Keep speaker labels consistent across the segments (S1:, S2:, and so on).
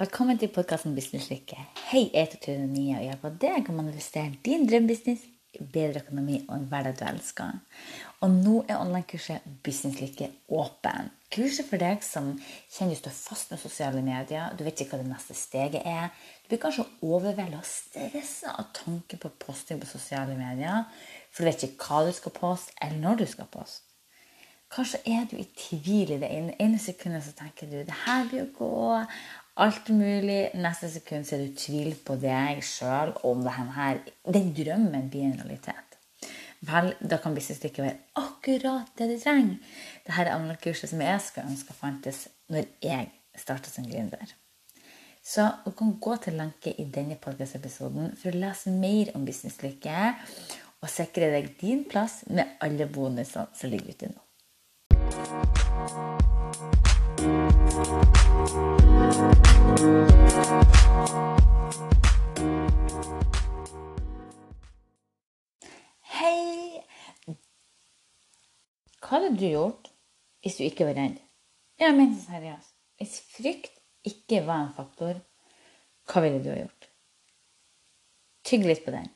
S1: Velkommen til podkasten Businesslykke. Hei, jeg heter Tune Nia og hjelper deg å manifestere din drømmebusiness, bedre økonomi og en hverdag du elsker. Og nå er online-kurset Businesslykke åpen. Kurset for deg som kjenner du står fast med sosiale medier, du vet ikke hva det neste steget er. Du blir kanskje overveldet og stressa av tanken på posting på sosiale medier, for du vet ikke hva du skal poste, eller når du skal poste. Kanskje er du i tvil i det ene, ene sekundet så tenker du det her blir å gå, alt mulig. Neste sekund så er du tvil på deg sjøl om denne, den drømmen blir en realitet. Vel, da kan businessstykket være akkurat det du trenger. Dette er anmeldekurset som jeg skal ønske fantes når jeg starter som gründer. Så du kan gå til lenke i denne podkast-episoden for å lese mer om businesslykke og sikre deg din plass med alle bonusene som ligger ute nå. Hadde du gjort hvis du ikke var redd? Ja, men seriøst. Hvis frykt ikke var en faktor, hva ville du ha gjort? Tygg litt på den.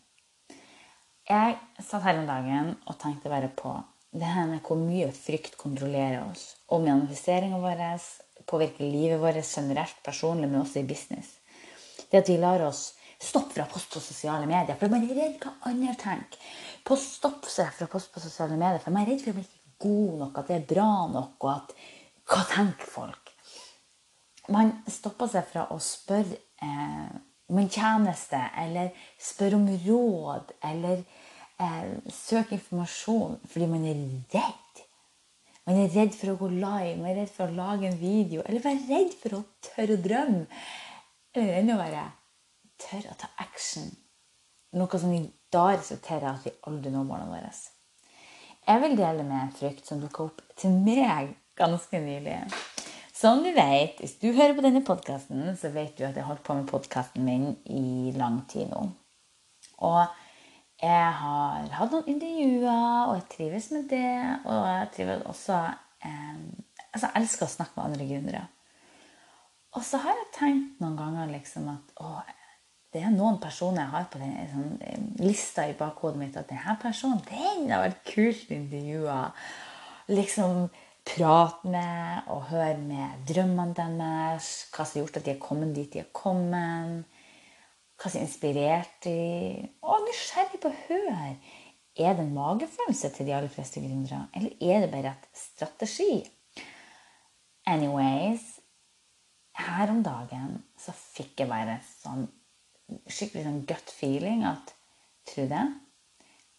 S1: Jeg satt her om dagen og tenkte bare på det her med hvor mye frykt kontrollerer oss. Og manifesteringa vår påvirker livet vårt generelt, personlig, men også i business. Det at vi lar oss stoppe fra post på sosiale medier, for man er redd hva andre tenker. På stopp fra post på sosiale medier, for man er redd for å bli god nok, at det er bra nok, og at Hva tenker folk? Man stopper seg fra å spørre eh, om en tjeneste, eller spørre om råd, eller eh, søke informasjon fordi man er redd. Man er redd for å gå live, man er redd for å lage en video, eller være redd for å tørre å drømme. Eller enda verre tørre å ta action. Noe som i dag resulterer at vi aldri når målene våre. Jeg vil dele med en frykt som dukka opp til meg ganske nylig. Som du vet, hvis du hører på denne podkasten, så vet du at jeg har holdt på med podkasten min i lang tid nå. Og jeg har hatt noen intervjuer, og jeg trives med det. Og jeg trives også eh, Altså, jeg elsker å snakke med andre gründere. Og så har jeg tenkt noen ganger liksom at å, det er noen personer jeg har på den sånn, eh, lista i bakhodet mitt at denne personen den har vært kult intervjua. Liksom prate med og høre med drømmene deres. Hva som har gjort at de har kommet dit de har kommet. Hva som inspirerte de. Og nysgjerrig på å høre. Er det en magefølelse til de aller fleste gründere, eller er det bare et strategi? Anyways, her om dagen så fikk jeg bare sånn skikkelig sånn gut feeling at Trude,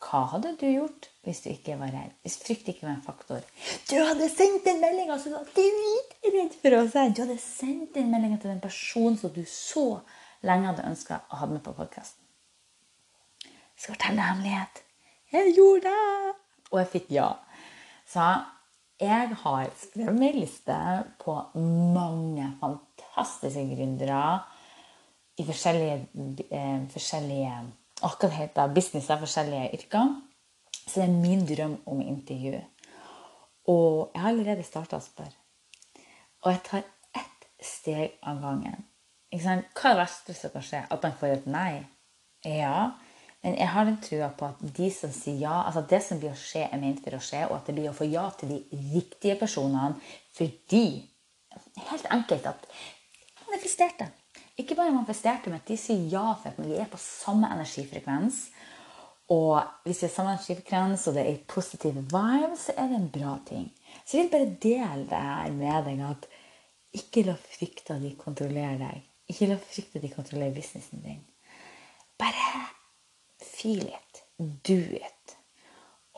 S1: hva hadde du gjort hvis du ikke var redd? Hvis frykt ikke var en faktor? Du hadde sendt en melding altså du var dritredd for å si! Du hadde sendt en melding til den personen som du så lenge hadde ønska å ha med på podkasten. Jeg skal fortelle deg hemmelighet. Jeg gjorde det! Og jeg fikk ja. Så jeg har skrevet meg liste på mange fantastiske gründere i forskjellige, eh, forskjellige hva heter, business av forskjellige yrker. Så det er min drøm om intervju. Og jeg har allerede starta å spørre. Og jeg tar ett steg av gangen. Hva er det verste som kan skje? At man får et nei? Ja. Men jeg har den trua på at de som sier ja, altså det som blir å skje, er ment for å skje, og at det blir å få ja til de riktige personene fordi Helt enkelt at manifesterte. Ikke bare manifesterte, men at de sier ja for at vi er på samme energifrekvens. Og hvis vi er samme energifrekvens, og det er positive vibes, så er det en bra ting. Så jeg vil bare dele det her med deg at ikke la frykta di kontrollere deg. Ikke la frykta di kontrollere businessen din. Bare feel it. Do it.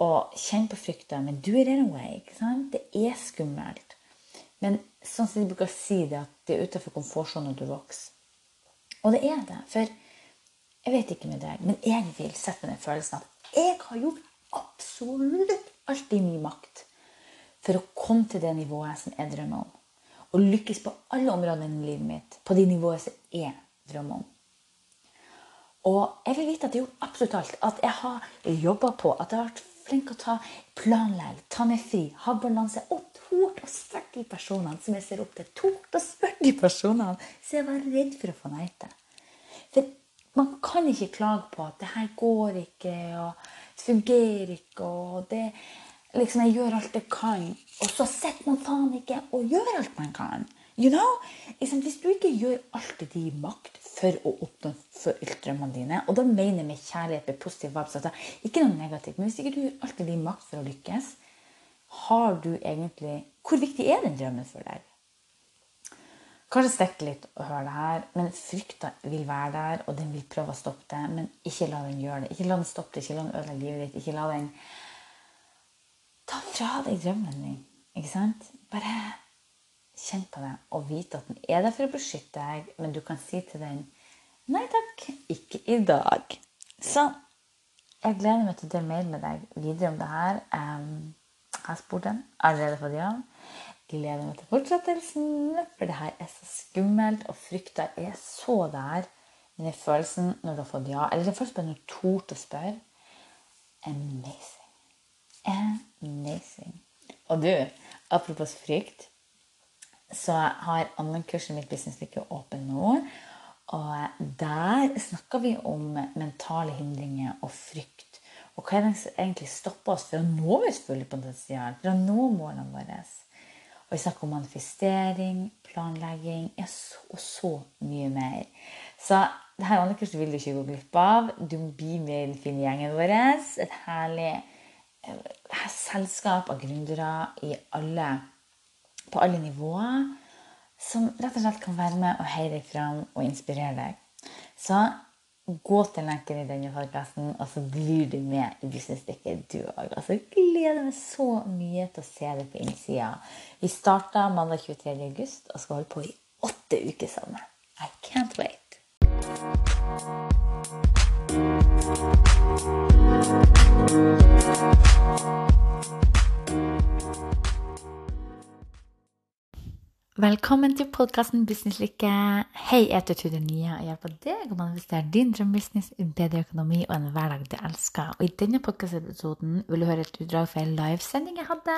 S1: Og kjenn på frykta, men do it anyway. Ikke sant? Det er skummelt. Men sånn som de bruker å si det, at det er utenfor komfortsonen du vokser. Og det er det. For jeg vet ikke med deg, men jeg vil sette meg den følelsen at jeg har gjort absolutt alt i min makt for å komme til det nivået som jeg drømmer om og lykkes på alle områdene i livet mitt på de nivåene som jeg drømmer om. Og jeg vil vite at jeg har gjort absolutt alt. At jeg har jobba på, at jeg har vært flink å ta planlegge, ta meg fri, ha balanse og tort å spørre de personene som jeg ser opp til. Tort å spørre de personene som jeg var redd for å få nei til. For man kan ikke klage på at det her går ikke, og det fungerer ikke, og det liksom Jeg gjør alt jeg kan, og så sitter man faen ikke og gjør alt man kan. You know? Liksom, hvis du ikke gjør alt i din makt for å oppnå drømmene dine, og da mener jeg med kjærlighet, med positive vibes, altså, ikke noe negativt, men hvis ikke du gjør alt i din makt for å lykkes, har du egentlig Hvor viktig er den drømmen for deg? Kanskje stikker litt og høre det her, men frykta vil være der, og den vil prøve å stoppe det. Men ikke la den gjøre det. Ikke la den stoppe det, ikke la den ødelegge livet ditt. Ikke la den ta fra deg drømmen din. Ikke sant? Bare kjenn på det og vite at den er der for å beskytte deg, men du kan si til den Nei takk, ikke i dag. Så jeg gleder meg til å dele mail med deg videre om det her. Jeg har spurt den. Allerede fått ja. Gleder meg til fortsettelsen, for det her er så skummelt, og frykta er så der. Men den følelsen når du har fått ja, eller den følelsen bare når du torde å spørre Amazing. Amazing. Og du, apropos frykt, så har online-kurset mitt Business Lykke åpen nå. Og der snakker vi om mentale hindringer og frykt. Og hva er det som egentlig stopper oss fra å nå vårt fulle potensial, fra å nå målene våre. Og vi snakker om manifestering, planlegging og så mye mer. Så dette andre kurset vil du ikke gå glipp av. Du må bli med i den fine gjengen vår. Et herlig eh, selskap av gründere på alle nivåer som rett og slett kan være med og heie deg fram og inspirere deg. Så gå til lenken i denne podkasten, og så blir du med i Businessstykket, du òg. Altså, jeg gleder meg så mye til å se det på innsida. Vi starta mandag 23. august og skal holde på i åtte uker sammen. I can't wait. Velkommen til podkasten Businesslykke. Hei, jeg heter Tude Nia og hjelper deg om å manifestere din drømmebusiness, bedre økonomi og en hverdag du elsker. Og I denne podkastepisoden vil du høre et utdrag fra en livesending jeg hadde,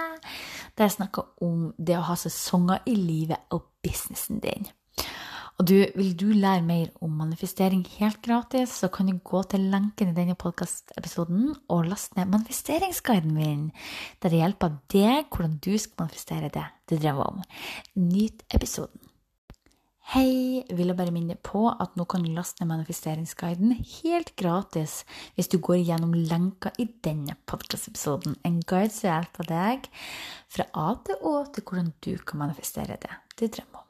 S1: der jeg snakka om det å ha sesonger i livet og businessen din. Og du, Vil du lære mer om manifestering helt gratis, så kan du gå til lenken i denne podkastepisoden og laste ned manifesteringsguiden min, der det hjelper deg hvordan du skal manifestere det du drømmer om. Nyt episoden. Hei, vil jeg bare minne på at nå kan du laste ned manifesteringsguiden helt gratis hvis du går gjennom lenka i denne podkastepisoden. En guide som hjelper deg fra A til Å til hvordan du kan manifestere det du drømmer om.